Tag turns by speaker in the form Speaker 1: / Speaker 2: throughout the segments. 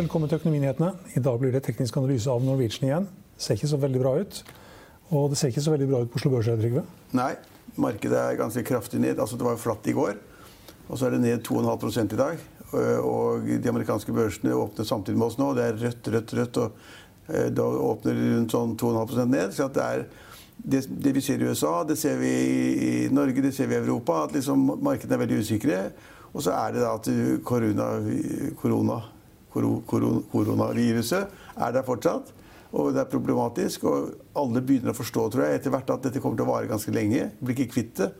Speaker 1: velkommen til Økonominyhetene. I dag blir det teknisk analyse av Norwegian igjen. Det ser ikke så veldig bra ut. Og det ser ikke så veldig bra ut på Oslo Børs. Trygve.
Speaker 2: Nei, markedet er ganske kraftig ned. Altså, det var jo flatt i går. Og så er det ned 2,5% i dag. Og de amerikanske børsene åpner samtidig med oss nå. Det er rødt, rødt, rødt. Og eh, da åpner det rundt sånn 2,5% ned. Så det, er, det, det, vi ser i USA, det ser vi i Norge, det ser vi i Europa. At liksom markedene er veldig usikre. Og så er det da at korona, korona koronaviruset er der fortsatt. Og det er problematisk. Og alle begynner å forstå tror jeg, etter hvert at dette kommer til å vare ganske lenge. Blir ikke kvitt det.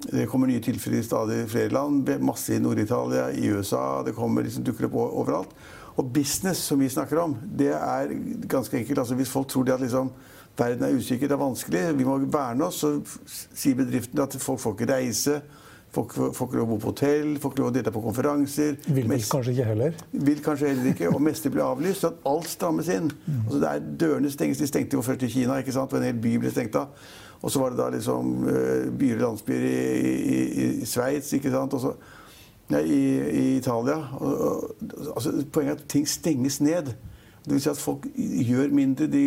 Speaker 2: Det kommer nye tilfeller i stadig flere land. Masse i Nord-Italia, i USA. Det kommer liksom dukker opp overalt. Og business, som vi snakker om, det er ganske enkelt. Altså, hvis folk tror det at liksom, verden er usikker, det er vanskelig, vi må verne oss, så sier bedriftene at folk får ikke reise. Får ikke lov å bo på hotell, får ikke lov å delta på konferanser.
Speaker 1: Vil mest, kanskje ikke heller?
Speaker 2: Vil kanskje heller ikke, Og meste blir avlyst. Så at alt strammes inn. Mm. Altså det er Dørene stenges. De stengte jo først i Kina, ikke sant? og en hel by ble stengt av. Og så var det da liksom uh, byer og landsbyer i, i, i, i Sveits, ikke sant. Og så, ja, i, i, Italia. Og, og, altså, poenget er at ting stenges ned. Det vil si at folk gjør mindre. De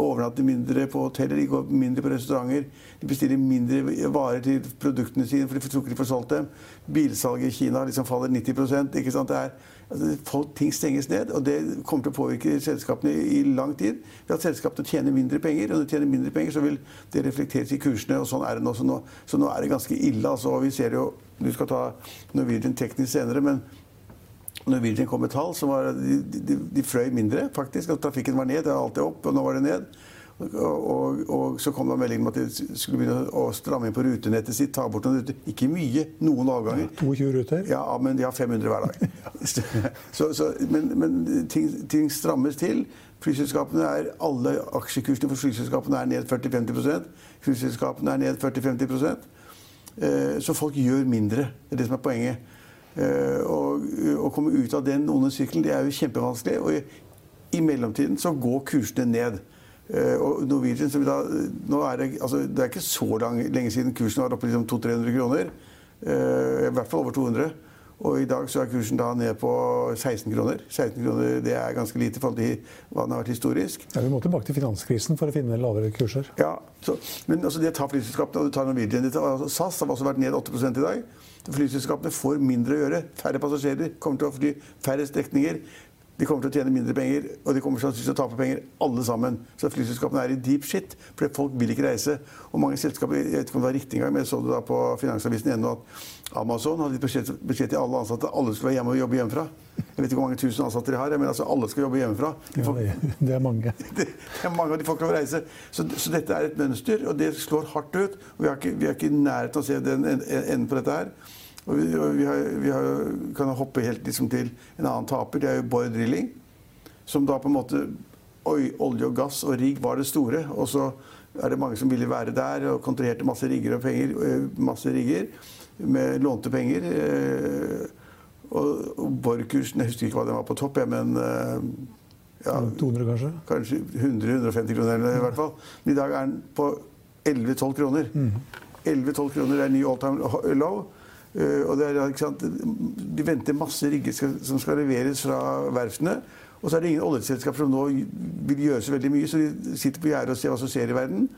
Speaker 2: overnatter mindre på hoteller, de går mindre på restauranter. De bestiller mindre varer til produktene sine, for de tror ikke de får solgt dem. Bilsalget i Kina liksom faller 90 ikke sant? Det er, altså, folk, Ting stenges ned, og det kommer til å påvirke selskapene i, lang tid. Ved at selskapene tjener mindre penger, og når de tjener mindre penger, så vil det reflekteres i kursene. og Sånn er det nå. Så nå, så nå er det ganske ille. altså, vi ser jo, Du skal ta Norwegian teknisk senere, men Norwegian kom med tall, så var de, de, de frøy mindre, faktisk. At trafikken var ned. Det var alltid opp, og nå var det ned. Og, og, og, så kom det melding om at de skulle begynne å stramme inn på rutenettet sitt. Ta bort noen ruter. Ikke mye. Noen avganger.
Speaker 1: Ja, 22 ruter?
Speaker 2: Ja, men de har 500 hver dag. så, så, men, men ting, ting, strammes til. Flyselskapene er, Alle aksjekursene for flyselskapene er ned 40-50% Flyselskapene er ned 40-50 eh, Så folk gjør mindre. Det er det som er poenget. Eh, og å komme ut av den onde sirkelen, det er jo kjempevanskelig. Og i, mellomtiden så går kursene ned. Uh, og Norwegian, da, nå er det, altså, det er ikke så lang, lenge siden kursen var oppe liksom 200-300 kroner. I hvert fall over 200. Og i dag så er kursen da ned på 16 kroner. 16 kroner det er ganske lite i forhold til hva den har vært historisk.
Speaker 1: Ja, Vi må tilbake til finanskrisen for å finne lavere kurser.
Speaker 2: Ja, så, Men altså, det tar flyselskapene, og du tar Norwegian altså, SAS har også vært ned 8% i dag. Flyselskapene får mindre å gjøre. Færre passasjerer. Kommer til å fly færre strekninger. De kommer til å tjene mindre penger, og de kommer til å tape penger, alle sammen. Så flyselskapene er i deep shit, for folk vil ikke reise. Og mange selskaper, jeg vet ikke om det var riktig engang, men jeg så det da på Finansavisen at Amazon hadde gitt beskjed til alle ansatte at alle skulle være hjemme og jobbe hjemmefra. Jeg vet ikke hvor mange tusen ansatte de har, men altså alle skal jobbe hjemmefra.
Speaker 1: De får, ja, det er mange.
Speaker 2: Det, er mange, og de får ikke lov å reise. Så, så, dette er et mønster, og det slår hardt ut. og Vi har ikke, vi er ikke i nærheten av å se enden på dette her. Og vi, og vi, har, vi har, kan hoppe helt liksom til en annen taper. Det er jo Bård Drilling. Som da på en måte Oi, olje og gass og rigg var det store. Og så er det mange som ville være der og kontraherte masse rigger og penger. Masse rigger med lånte penger. Og, og Borr-kursen Jeg husker ikke hva den var på topp, jeg, men
Speaker 1: ja, 200 kanskje?
Speaker 2: Kanskje 100-150 kroner eller i hvert fall. Men i dag er den på 11-12 kroner. Mm. 11-12 kroner er ny all time low. Eh, er, De venter masse rigger som skal leveres fra verftene. Og så er det ingen oljeselskap som nå vil gjøre så veldig mye, så de sitter på gjerdet og ser hva som skjer i verden.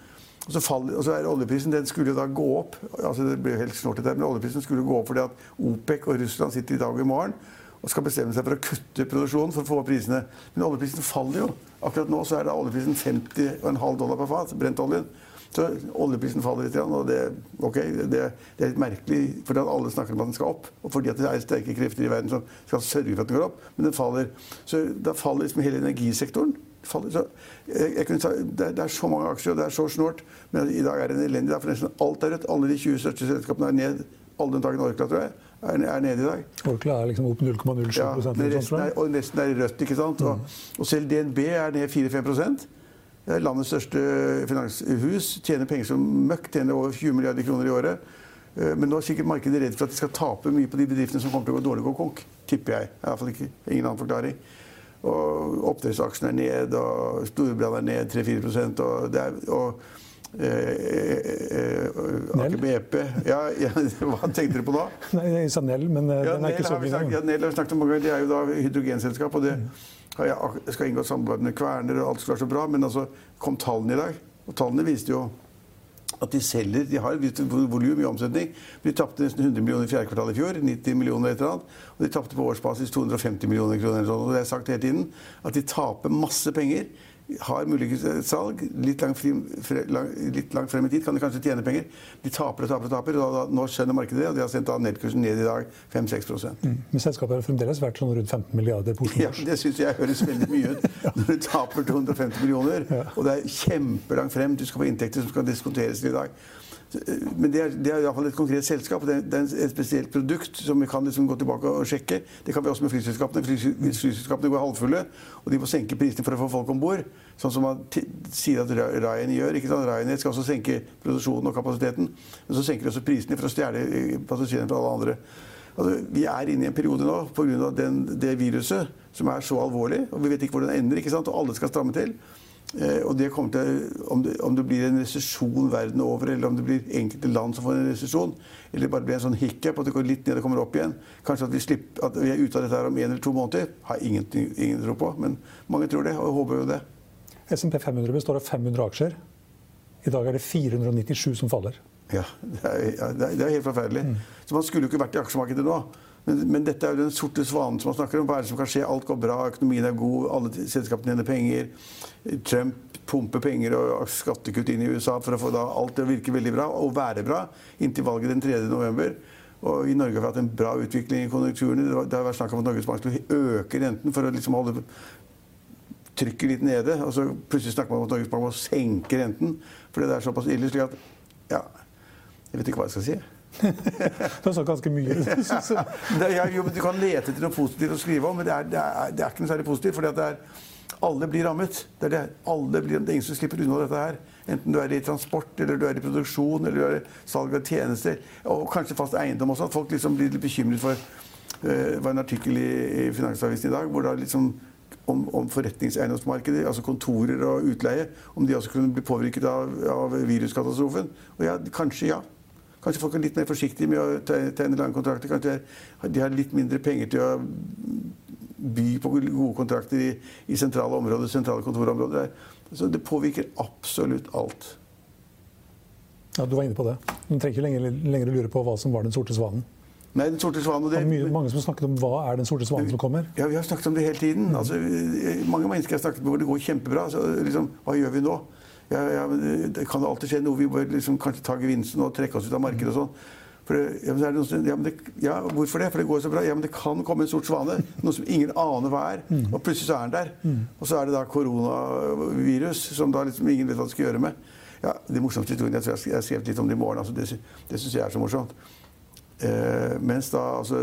Speaker 2: Og så, faller, og så er oljeprisen den skulle da gå opp. altså det ble helt snort der, men oljeprisen skulle gå opp fordi at OPEC og Russland sitter i dag og i morgen og skal bestemme seg for å kutte produksjonen for å få opp prisene. Men oljeprisen faller jo. Akkurat nå så er da oljeprisen 50,5 dollar per fat. Brentoljen. Så oljeprisen faller litt. Og det, okay, det, det er litt merkelig, fordi at alle snakker om at den skal opp. Og fordi at det er sterke krefter i verden som skal sørge for at den går opp. Men den faller. Så da faller liksom hele energisektoren. Så jeg, jeg ta, det, er, så mange aksjer, og det er så snålt. Men i dag er det en elendig. dag, For nesten alt er rødt. Alle de 20 største selskapene er ned. Alle unntatt Orkla, tror jeg, er, nede i dag.
Speaker 1: Orkla er liksom opp 0,07 ja,
Speaker 2: resten er, og nesten er rødt. ikke sant? Og, mm. og selv DNB er ned 4-5 Landets største finanshus tjener penger som møkk, tjener over 20 milliarder kroner i året. Eh, men nå er sikkert markedet redd for at de skal tape mye på de bedriftene som kommer til å gå dårlig og konk. Tipper jeg. I hvert fall ikke, ingen annen forklaring. Og Oppdrettsaksjene er ned, og Storebrand er ned 3-4% og, og Aker BP ja, ja, Hva tenkte dere på da?
Speaker 1: Nei, Jeg sa Nell, men eh,
Speaker 2: Ja,
Speaker 1: den er ikke så
Speaker 2: Nel har vi
Speaker 1: mye.
Speaker 2: ja, Nell har vi snakket om mange ganger. Det er jo da hydrogenselskap. og det har jeg skal inngå samarbeid med Kverner, og alt skal være så bra. Men altså kom tallene i dag, og tallene viste jo at de selger De har et visst volum i omsetning. De tapte nesten 100 millioner i fjerde kvartal i fjor. 90 millioner et eller annet. Og de tapte på årsbasis 250 millioner kroner. sånn. Og det jeg sagt hele tiden. At de taper masse penger. Har muligens salg. Litt langt, frem, litt langt frem i tid kan de kanskje tjene penger. De taper og taper og taper. Og da, nå skjønner markedet det, og de har sendt nedkursen ned i dag 5-6
Speaker 1: Men selskapet har fremdeles vært sånn rundt 15 milliarder på Oslo
Speaker 2: Ja, det syns jeg høres veldig mye ut. Når du taper 250 millioner, og det er kjempelangt frem, du skal få inntekter som skal diskonteres i dag. Men det er, det er iallfall et konkret selskap. Det er, det er et spesielt produkt som vi kan liksom gå tilbake og sjekke. Det kan vi også med flyselskapene. Hvis flyselskapene går halvfulle, og de må senke prisene for å få folk om bord, sånn som man sier at Ryan gjør. ikke sant? Ryanair skal også senke produksjonen og kapasiteten, men så senker de også prisene for å stjele eh, passasjerene fra alle andre. Altså, vi er inne i en periode nå pga. det viruset som er så alvorlig, og vi vet ikke hvor den ender, ikke sant? og alle skal stramme til. Eh, og det kommer til, om, det, om det blir en resesjon verden over, eller om det blir enkelte land som får en resesjon, eller bare blir en sånn hiccup, at det går litt ned og kommer opp igjen Kanskje at vi, slipper, at vi er ute av dette her om en eller to måneder, har ingen, ingen tro på. Men mange tror det, og håper jo det.
Speaker 1: SMP 500 består av 500 aksjer. I dag er det 497 som faller.
Speaker 2: Ja, det er, det er, helt forferdelig. Så man skulle jo ikke vært i aksjemarkedet nå. Men, men dette er jo den sorte svanen som man snakker om. Hva er det som kan skje? Alt går bra, økonomien er god, alle selskapene tjener penger. Trump pumper penger og skattekutt inn i USA for å få alt til å virke veldig bra og være bra inntil valget den 3. november. Og I Norge har vi hatt en bra utvikling i konjunkturene. Det har vært snakk om at Norges Bank skulle øke renten for å liksom holde trykket litt nede. Og så plutselig snakker man om at Norges Bank må senke renten fordi det er såpass ille. slik at ja, Jeg vet ikke hva jeg skal si.
Speaker 1: Du har sagt ganske mye.
Speaker 2: Ja, jo, Du kan lete etter noe positivt å skrive om, men det er, det er, det er ikke noe særlig positivt. er, alle blir rammet. Det er. Alle blir, det er ingen som slipper unna dette her. Enten du er i transport, eller du er i produksjon, eller du er i salg av tjenester. Og kanskje fast eiendom også. At folk liksom blir litt bekymret for eh, Det var en artikkel i, i Finansavisen i dag hvor da liksom om, om forretningseiendomsmarkedet, altså kontorer og utleie, om de også kunne bli påvirket av, av viruskatastrofen. Og ja, kanskje ja. Kanskje folk er litt mer forsiktige med å tegne lange kontrakter. Kanskje de har- litt mindre penger til å by på gode kontrakter i, i sentrale områder, sentrale kontorområder. Så det påvirker absolutt alt.
Speaker 1: Ja, du var inne på det. Du trenger ikke lenger, lenger å lure på hva som var den sorte svanen.
Speaker 2: Nei, den sorte svanen
Speaker 1: Det
Speaker 2: det,
Speaker 1: er mange som har snakket om hva er den sorte svanen som kommer.
Speaker 2: Ja, Vi har snakket om det hele tiden. Altså, eh, mange mennesker har snakket om hvor det går kjempebra. Så liksom, hva gjør vi nå? Ja, ja, det- kan alltid skje noe. Vi bør liksom kanskje ta gevinsten og trekke oss ut av markedet og sånn. Ja, men det noen som, ja, det, ja, hvorfor det? For det går så bra. Ja, men det kan komme en sort svane. Noe som ingen aner hva er. Og plutselig så er den der. Og så er det da koronavirus, som da liksom ingen vet hva det skal gjøre med. Ja, Det morsomste historien jeg tror jeg har skrevet litt om det i morgen. Altså, det det syns jeg er så morsomt. Eh, mens da altså,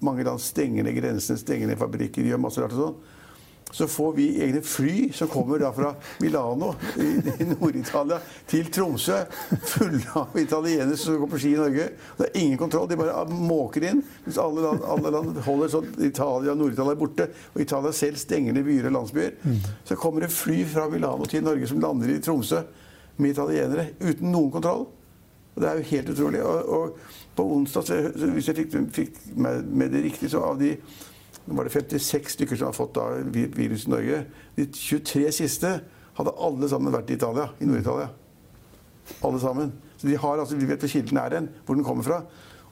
Speaker 2: mange land stenger ned grensene, stenger ned fabrikker, gjør masse rart og sånn. Så får vi egne fly som kommer da fra Milano i, i Nord-Italia til Tromsø. Fulle av italienere som går på ski i Norge. Det er ingen kontroll. De bare måker inn. Mens alle land, alle land holder sånn Italia og Nord-Italia borte. Og Italia selv stenger ned byer og landsbyer. Så kommer det fly fra Milano til Norge som lander i Tromsø med italienere uten noen kontroll. Og det er jo helt utrolig. Og, og på onsdag, hvis jeg fikk, fikk med, med det riktig, så av de nå var det 56 stykker som har fått da vi- virus i Norge. De 23 siste hadde alle sammen vært i Italia, i Nord-Italia. Alle sammen. Så de har, altså, vi vet hvor kilden er hen, hvor den kommer fra.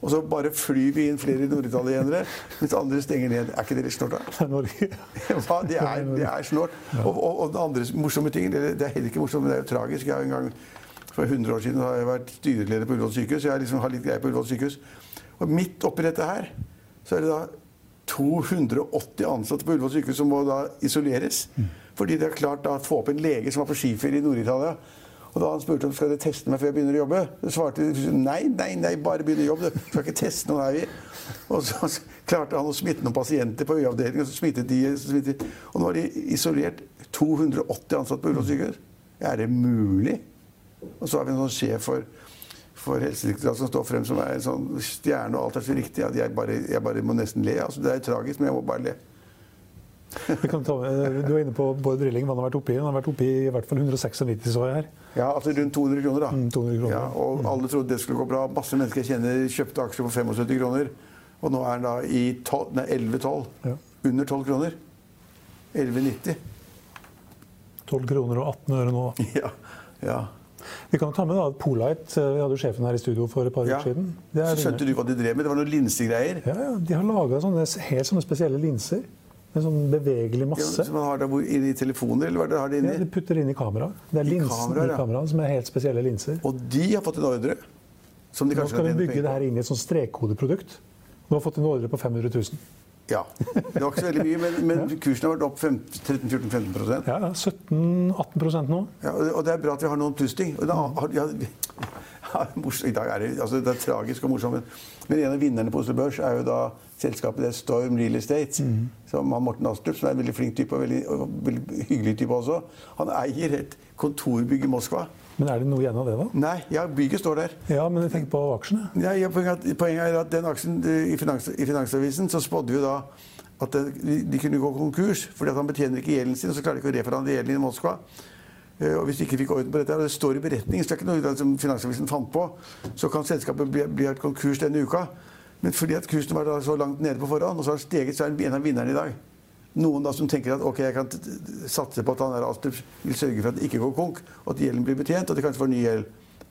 Speaker 2: Og så bare flyr vi inn flere norditalienere, mens andre stenger ned. Er ikke det litt snålt, da?
Speaker 1: Det er Norge.
Speaker 2: ja, Det er, det er snålt. Og, og, og den andre morsomme tingen, det er heller ikke morsomt, men det er jo tragisk. Jeg har en gang, For 100 år siden har jeg vært styreleder på Ullevål sykehus. Jeg liksom har litt greie på Ullevål sykehus. Og midt oppi dette her, så er det da 280 ansatte på Ullevål sykehus som må da isoleres. Fordi det er klart da å få opp en lege som var på skiferie i Nord-Italia. Og da han spurte om skal dere teste meg før jeg begynner å jobbe, så svarte de nei, nei, nei, bare begynn å jobbe. Du skal ikke teste noen her. vi. Og så klarte han å smitte noen pasienter på øyeavdelingen, og så smittet de. Så smittet. Og nå har de isolert 280 ansatte på Ullevål sykehus. Er det mulig? Og så har vi en sånn sjef for, for Helsedirektoratet som står frem som er en sånn stjerne, og alt er så riktig. at jeg bare, jeg bare må nesten le. Altså, det er tragisk, men jeg må bare le.
Speaker 1: Ta, eh, du er inne på Bård Drilling. Hva han har vært oppi? Han har vært oppi i hvert fall 196 så jeg her.
Speaker 2: Ja, altså rundt 200 kroner, da.
Speaker 1: Mm, 200 kroner.
Speaker 2: Ja, og alle trodde det skulle gå bra. Masse mennesker jeg kjenner kjøpte aksjer for 75 kroner. Og nå er den da i 11-12.
Speaker 1: Ja.
Speaker 2: Under 12 kroner. 11,90.
Speaker 1: 12 kroner og 18 øre nå.
Speaker 2: Ja. ja.
Speaker 1: Vi kan ta med da Polite. eh, Vi hadde jo sjefen her i studio for et par
Speaker 2: ja.
Speaker 1: uker siden. Det
Speaker 2: Så skjønte du hva de drev med? Det var noen linsegreier.
Speaker 1: Ja, ja, De har laga helt sånne spesielle linser. Med sånn bevegelig
Speaker 2: Ja,
Speaker 1: masse.
Speaker 2: som man har der inni telefoner, eller hva det har de
Speaker 1: Ja, de putter inn i kamera. Det er
Speaker 2: I
Speaker 1: linsen
Speaker 2: kamera,
Speaker 1: i
Speaker 2: ja.
Speaker 1: kameraet som er helt spesielle linser.
Speaker 2: Og de har fått en ordre. Som de
Speaker 1: Nå skal vi bygge det her inn i et sånn strekkodeprodukt. Du har fått en ordre på 500 000.
Speaker 2: Ja. Det var ikke så veldig mye, men, men kursen har vært opp 13-14-15
Speaker 1: Ja, ja, 17-18% nå.
Speaker 2: Ja, og det er bra at vi har noen plussting. Og da ja, ja, I dag er det, altså det er tragisk og morsomt. Men, men en av vinnerne på Oslo Børs er jo da selskapet det er Storm Real Estate. Som har Morten Astrup, som er en veldig flink type og veldig, og veldig hyggelig type også. Han eier et kontorbygg i Moskva.
Speaker 1: Men er det noe igjen av det, da?
Speaker 2: Nei, ja, bygget står der.
Speaker 1: Ja, men jeg tenker på aksjene.
Speaker 2: Ja, ja, poenget, poenget er at den aksjen eh, i, finans, i Finansavisen så spådde vi da at de, de kunne gå konkurs. fordi at han betjener ikke gjelden sin, og så klarer de ikke å reforhandle gjelden i Moskva. Eh, Og hvis de ikke fikk orden på dette, og det står i beretningen, så det er ikke noe som Finansavisen fant på, så kan selskapet bli, bli et konkurs denne uka. Men fordi at kursen var så langt nede på forhånd, og så har den steget, så er den en av vinnerne i dag. Noen da som tenker at ok, jeg kan satse på at han der Astrup vil sørge for at det ikke går konk, og at gjelden blir betjent, og at de kanskje får ny gjeld.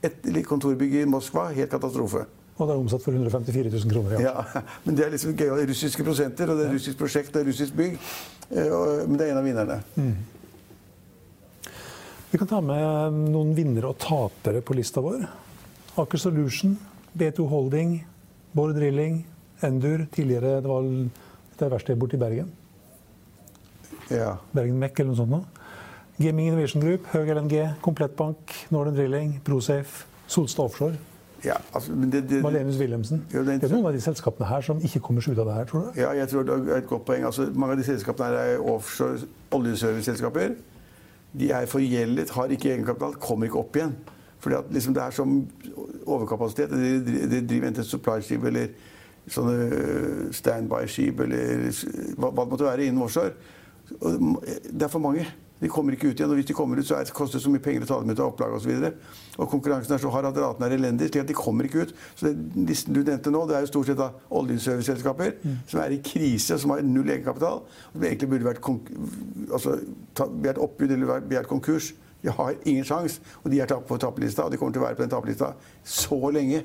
Speaker 2: Et kontorbygg i Moskva, helt katastrofe.
Speaker 1: Og det er omsatt for 154 000 kroner. Ja.
Speaker 2: Ja, men det er liksom gøy. Det er russiske prosenter, og det er russisk prosjekt, det er russisk bygg. Eh, Men det er en av vinnerne.
Speaker 1: Vi kan ta med noen vinnere og tapere på lista vår. Aker Solution, B2 Holding, Bård Drilling, Endur. Tidligere det var det verste borte i Bergen.
Speaker 2: Ja.
Speaker 1: Bergen Mek eller noe sånt. nå. Gaming Innovation Group, Høg LNG, Komplettbank, Northern Drilling, Prosafe, Solstad Offshore,
Speaker 2: ja altså, men det, det,
Speaker 1: Malenius Wilhelmsen.
Speaker 2: Ja, det er
Speaker 1: noen av de selskapene her som ikke kommer seg ut av det her, tror du?
Speaker 2: ja, jeg tror det er et godt poeng. Altså, mange av de selskapene her er offshore oljeserviceselskaper. De er forgjeldet, har ikke egenkapital, kommer ikke opp igjen. Fordi at liksom, det er som overkapasitet. De, de, de driver enten supply-skip eller sånne øh, standby-skip eller hva, hva det måtte være innen offshore. Og Det er for mange. De kommer ikke ut igjen. Og hvis de kommer ut, så er koster det så mye penger å ta dem ut av opplag osv. Og, så og konkurransen er så hard at raten er elendig, slik at de kommer ikke ut. Så det, listen du nevnte nå, det er jo stort sett da oljeserviceselskaper som er i krise, som har null egenkapital. Som egentlig burde vært, altså, begjært oppbud eller begjært konkurs. De har ingen sjanse, og de er på taperlista, og de kommer til å være på den taperlista så lenge.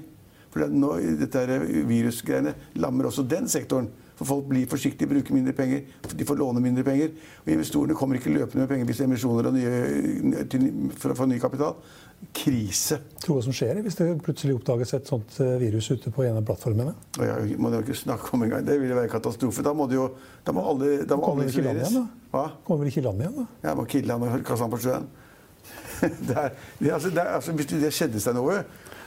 Speaker 2: For det, nå, dette virusgreiene lammer også den sektoren. For folk blir forsiktige, bruker mindre penger, de får låne mindre penger. Og investorene kommer ikke løpende med penger hvis det er emisjoner nye, til, for å få ny kapital. Krise.
Speaker 1: Tror du hva som skjer hvis det plutselig oppdages et sånt eh, virus ute på en av plattformene?
Speaker 2: Ja, må jo ikke snakke om engang. Det ville være katastrofe. Da må jo Da må alle, da må alle isoleres.
Speaker 1: igjen, da?
Speaker 2: Hva?
Speaker 1: Kommer vel ikke i land igjen, da?
Speaker 2: Ja, må kille han og kaste han på sjøen. det er, det, altså, det er, altså, hvis det skjedde seg noe,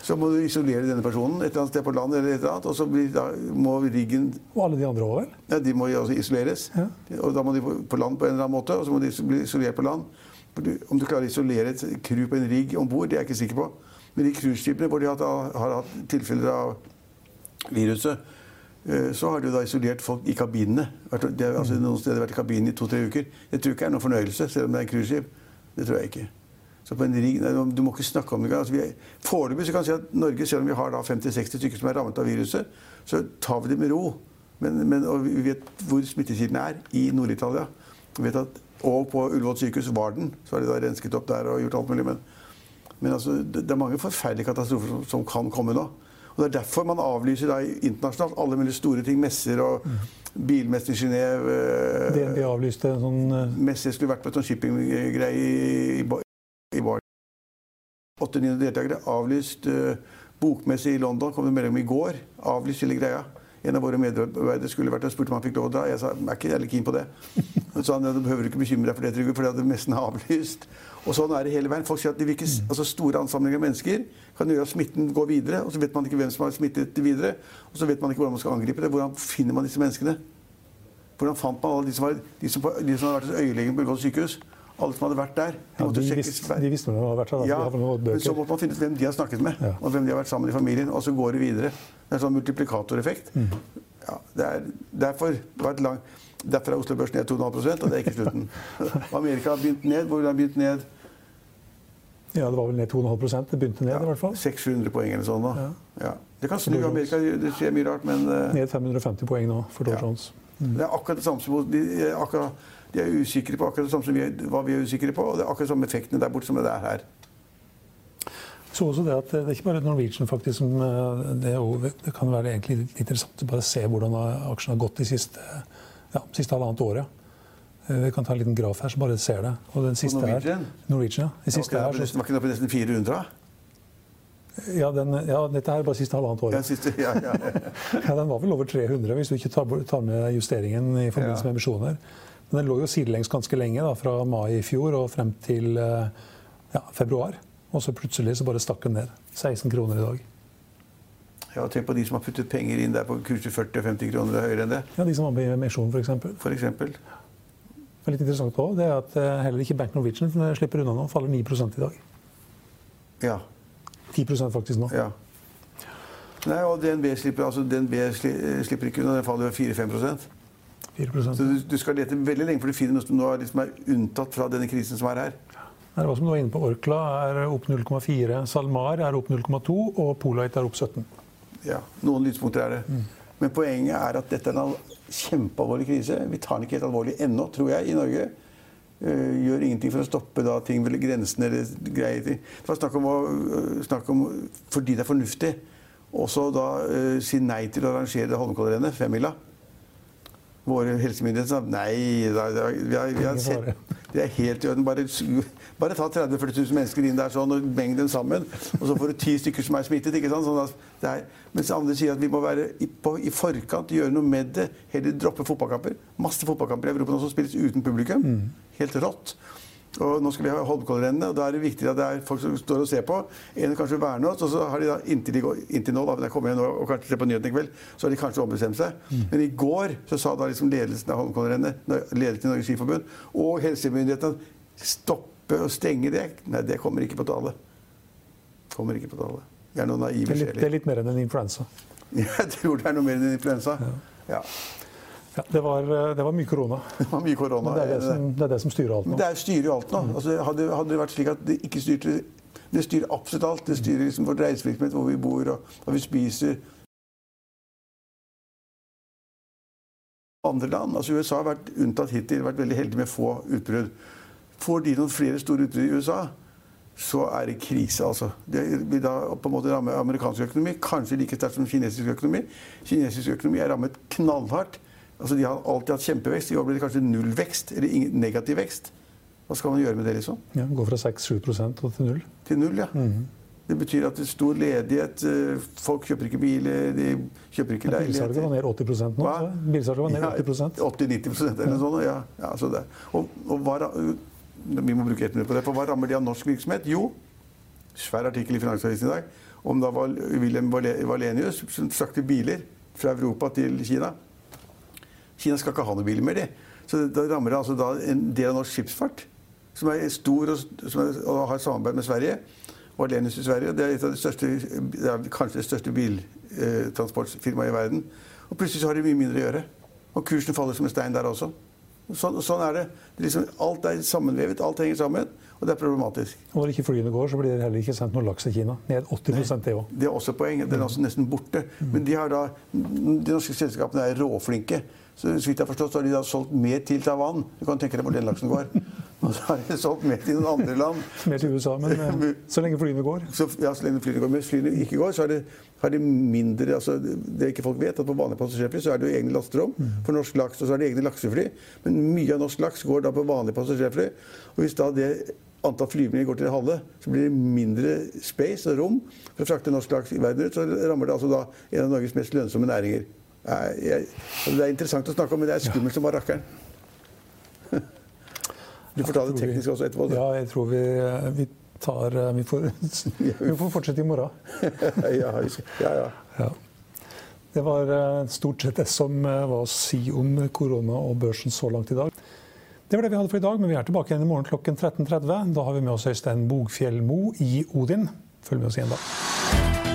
Speaker 2: så må du isolere denne personen et eller annet sted på land, eller et eller annet, og så blir, da må riggen
Speaker 1: Og alle de andre òg, vel?
Speaker 2: ja, De må også isoleres.
Speaker 1: Ja.
Speaker 2: Og da må de på land på en eller annen måte, og så må de bli isolert på land. Om du klarer å isolere et crew på en rigg om bord, det er jeg ikke sikker på. Men de cruiseskipene hvor de har, har hatt tilfeller av viruset, eh, så har de da isolert folk i kabinene. Det har altså, noen steder vært i kabinen i to-tre uker. Jeg tror ikke det er noen fornøyelse, selv om det er cruiseskip. Det tror jeg ikke. Så på en rigg, nei, Du må ikke snakke om det engang. Altså, Foreløpig kan vi si at Norge, selv om vi har 50-60 stykker som er rammet av viruset, så tar vi det med ro. Men, men, og vi vet hvor smittekilden er i Nord-Italia. Vi vet at, Og på Ullevål sykehus var den. Så har de da rensket opp der og gjort alt mulig. Men, men altså, det, er mange forferdelige katastrofer som, som kan komme nå. Og Det er derfor man avlyser da internasjonalt alle mulige store ting. Messer og bilmester i Genéve. eh,
Speaker 1: DNB avlyste en sånn eh,
Speaker 2: Messi skulle vært på en sånn shippinggreie i, i, Bar. 800 deltakere. Avlyst. Uh, bokmesse i London kom det melding om i går. Avlyst hele greia. En av våre medarbeidere skulle vært og spurte om han fikk lov å dra. Jeg sa jeg er ikke jævlig keen på det. Så han du behøver ikke bekymre deg for det, Trygve, for det messen er avlyst. Og sånn er det hele veien. Folk sier at de virker, altså Store ansamlinger av mennesker kan gjøre at smitten går videre, og så vet man ikke hvem som har smittet videre. Og så vet man ikke hvordan man skal angripe det. Hvordan finner man disse menneskene? Hvordan fant man alle de som, var, de som, de som hadde vært hos øyelegen på Ullevål sykehus? Alle som hadde vært der. De
Speaker 1: ja, de, visste, de visste hvem de hadde vært der.
Speaker 2: ja,
Speaker 1: de
Speaker 2: men så måtte man finne ut hvem de har snakket med,
Speaker 1: Ja.
Speaker 2: og hvem de har vært sammen i familien. Og så går det videre. Det er en sånn multiplikatoreffekt.
Speaker 1: Mm.
Speaker 2: Ja, det er derfor var et lang, Derfor er Oslo-børsen ned 2,5 og det er ikke slutten. Amerika har begynt ned. Hvor har den begynt ned?
Speaker 1: Ja, det var vel ned 2,5% Det begynte ned,
Speaker 2: ja,
Speaker 1: i hvert fall.
Speaker 2: 600 poeng eller sånn. da. Ja. Ja. Det kan snu Amerika, det skjer mye rart, men uh,
Speaker 1: Ned 550 poeng nå for Dow Jones.
Speaker 2: Det er akkurat det samme som de, akkurat, de er usikre på akkurat det samme som vi hva vi er usikre på, og det er akkurat samme effektene der borte som det er her.
Speaker 1: Så også det at det er ikke bare Norwegian faktisk som det, jo, det kan være egentlig litt interessant å bare se hvordan aksjen har gått de siste, ja, siste halvannet året. Vi kan ta en liten graf her, så bare ser det. Og den siste
Speaker 2: Norwegian?
Speaker 1: Her, Norwegian, ja. Den siste
Speaker 2: var ikke den på nesten 400?
Speaker 1: Ja, den, ja, dette er bare siste halvannet året.
Speaker 2: Ja, siste, ja, ja,
Speaker 1: ja, Den var vel over 300, hvis du ikke tar, med justeringen i forbindelse med emisjoner. Men den lå jo sidelengs ganske lenge, da, fra mai i fjor og frem til februar. Og så plutselig så bare stakk den ned. 16 kroner i dag.
Speaker 2: Ja, Tenk på de som har puttet penger inn der på kurser 40-50 kroner høyere enn det.
Speaker 1: Ja, De som var med i emisjon, f.eks.
Speaker 2: For eksempel.
Speaker 1: Men litt interessant også, det er at heller ikke Bank Norwegian slipper unna nå. Faller 9 i dag.
Speaker 2: Ja.
Speaker 1: 10 faktisk nå.
Speaker 2: Ja. Nei, og DNB slipper, altså DNB slipper ikke unna. Den faller 4-5% Så du, du, skal lete veldig lenge for du finner noe som er, liksom er unntatt fra denne krisen som er her.
Speaker 1: Det er som du var inne på, Orkla er opp 0,4, SalMar er opp 0,2 og Polite er opp 17.
Speaker 2: Ja, Noen lyspunkter er det. Mm. Men poenget er at dette er en kjempealvorlig krise. Vi tar den ikke helt alvorlig ennå, tror jeg, i Norge. Uh, gjør ingenting for å stoppe da, ting ved grensene eller greier. Det var snakk om, å, uh, snakk om fordi det er fornuftig, også da uh, si nei til å arrangere Holmenkollrennet, femmila. Våre helsemyndigheter sa nei, da, da, vi, har, vi har sett det er helt i orden. Bare, bare ta 30 000-40 000 mennesker inn der sånn, og meng dem sammen. Og så får du ti stykker som er smittet. ikke sant? Sånn er, mens andre sier at vi må være i, på, i, forkant, gjøre noe med det. Heller droppe fotballkamper. Masse fotballkamper i Europa nå som spilles uten publikum. Mm. Helt rått. Og nå skal vi ha Holmenkollrennet, og da er det viktig at det er folk som står og ser på. En kanskje verner oss, og så har de da inntil, de går, inntil nå, da, jeg kommer igjen nå, og kanskje ser på nyhetene i kveld, så har de kanskje ombestemt seg. Mm. Men i går så sa da liksom ledelsen av Holmenkollrennet, ledelsen i Norges Skiforbund og helsemyndighetene stoppe og stenge det. Nei, det kommer ikke på tale. Kommer ikke på tale.
Speaker 1: Det er noe naive det er, det er litt mer enn en influensa.
Speaker 2: Jeg tror det er noe mer enn en influensa. Ja. ja.
Speaker 1: Ja, det, var, det, var, mye korona.
Speaker 2: Det var mye korona.
Speaker 1: Men det er det, som, det er det som, styrer alt nå.
Speaker 2: Det er styrer jo alt nå. Altså, hadde, hadde, det vært slik at det ikke styrte Det styrer absolutt alt. Det styrer liksom vår reisevirksomhet, hvor vi bor og hva vi spiser. Andre land, altså USA har vært unntatt hittil, vært veldig heldig med få utbrudd. Får de noen flere store utbrudd i USA, så er det krise, altså. Det vil da på en måte ramme amerikansk økonomi, kanskje like sterkt som kinesisk økonomi. Kinesisk økonomi er rammet knallhardt. Altså, De har alltid hatt kjempevekst. I år blir det kanskje nullvekst eller negativ vekst. Hva skal man gjøre med det? liksom?
Speaker 1: Ja, Gå fra 6-7 til null?
Speaker 2: Til null, ja. Mm -hmm. Det betyr at det er stor ledighet. Eh, folk kjøper ikke biler, de kjøper ikke leiligheter.
Speaker 1: Bilsalget var ned 80 nå. Bilsalget var ned 80
Speaker 2: ja, 80-90% eller noe sånt. Ja. ja altså det. Og, og hva, vi må bruke ett minutt på det. For hva rammer de av norsk virksomhet? Jo, svær artikkel i Finansavisen i dag om da Wilhelm Valenius som frakter biler fra Europa til Kina. Kina skal ikke ha noen bil mer, de. Så da rammer det altså en del av norsk skipsfart, som er stor og, er, og har samarbeid med Sverige. Og Alenius i Sverige. Det er, de største, det er kanskje det største biltransportfirmaet i verden. Og plutselig så har de mye mindre å gjøre. Og kursen faller som en stein der også. Sånn, sånn er det. det liksom, alt er sammenvevet, alt henger sammen. Og det er problematisk.
Speaker 1: Og når ikke flyene går, så blir det heller ikke sendt noe laks til Kina. Ned 80 Nei, det òg.
Speaker 2: Det er også poeng. Den er også nesten borte. Mm. Men de, har da, de norske selskapene er råflinke. Så, så vidt jeg har forstått, så har de da solgt mer til Taiwan. Du kan tenke deg hvor den laksen går. Og så har de solgt mer til noen andre land.
Speaker 1: Mer til USA, men eh, så lenge flyene går.
Speaker 2: Så, ja, så lenge flyene går. Men hvis flyene ikke går, så har de, har de mindre altså, Det ikke folk vet, at på vanlige passasjerfly så er det jo egne lasterom for norsk laks, og så er det egne laksefly. Men mye av norsk laks går da på vanlige passasjerfly. Og hvis da det antall flyvninger går til det halve, så blir det mindre space og rom for å frakte norsk laks i verden ut. Så rammer det altså da en av Norges mest lønnsomme næringer. Jeg, det er interessant å snakke om, men det er skummelt som bare rakkeren. Du får ta det teknisk også etterpå.
Speaker 1: Ja, jeg tror vi, vi tar vi får, vi får, fortsette i morgen.
Speaker 2: ja, ja, ja.
Speaker 1: Det var eh, stort sett det som eh, var å si om korona og børsen så langt i dag. Det var det vi hadde for i dag, men vi er tilbake igjen i morgen klokken 13.30. Da har vi med oss Øystein Bogfjell Mo i Odin. Følg med oss igjen da.